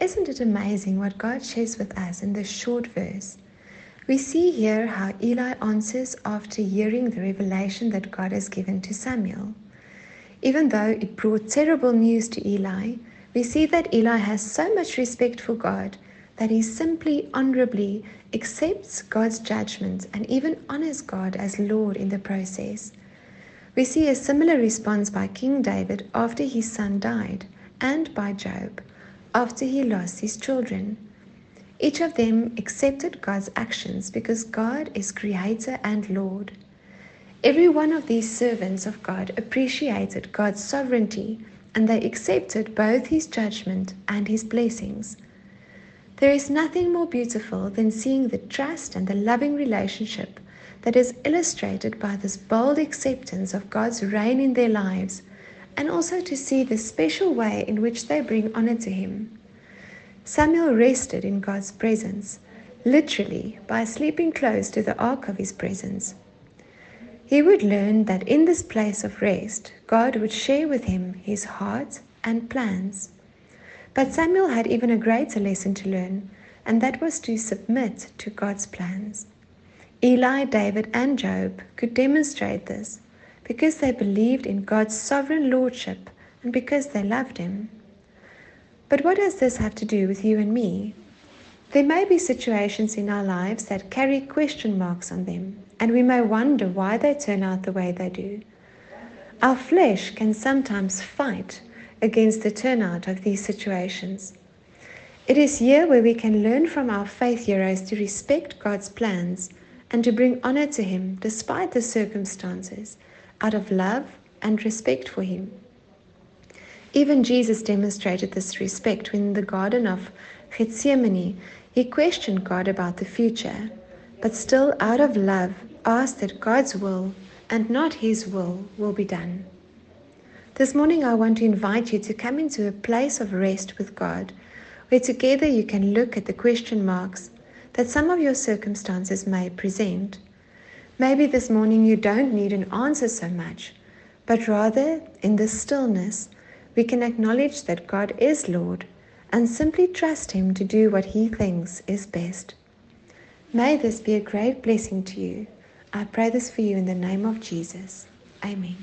Isn't it amazing what God shares with us in this short verse? We see here how Eli answers after hearing the revelation that God has given to Samuel. Even though it brought terrible news to Eli, we see that Eli has so much respect for God that he simply honorably accepts God's judgment and even honors God as Lord in the process. We see a similar response by King David after his son died, and by Job after he lost his children. Each of them accepted God's actions because God is Creator and Lord. Every one of these servants of God appreciated God's sovereignty and they accepted both His judgment and His blessings. There is nothing more beautiful than seeing the trust and the loving relationship that is illustrated by this bold acceptance of God's reign in their lives, and also to see the special way in which they bring honor to Him. Samuel rested in God's presence, literally by sleeping close to the ark of His presence. He would learn that in this place of rest, God would share with him His heart and plans. But Samuel had even a greater lesson to learn, and that was to submit to God's plans. Eli, David, and Job could demonstrate this because they believed in God's sovereign lordship and because they loved Him. But what does this have to do with you and me? There may be situations in our lives that carry question marks on them, and we may wonder why they turn out the way they do. Our flesh can sometimes fight against the turnout of these situations. It is here where we can learn from our faith heroes to respect God's plans and to bring honor to Him despite the circumstances, out of love and respect for Him. Even Jesus demonstrated this respect when in the Garden of Gethsemane he questioned God about the future, but still, out of love, asked that God's will and not his will will be done. This morning, I want to invite you to come into a place of rest with God, where together you can look at the question marks that some of your circumstances may present. Maybe this morning you don't need an answer so much, but rather in this stillness, we can acknowledge that God is Lord and simply trust Him to do what He thinks is best. May this be a great blessing to you. I pray this for you in the name of Jesus. Amen.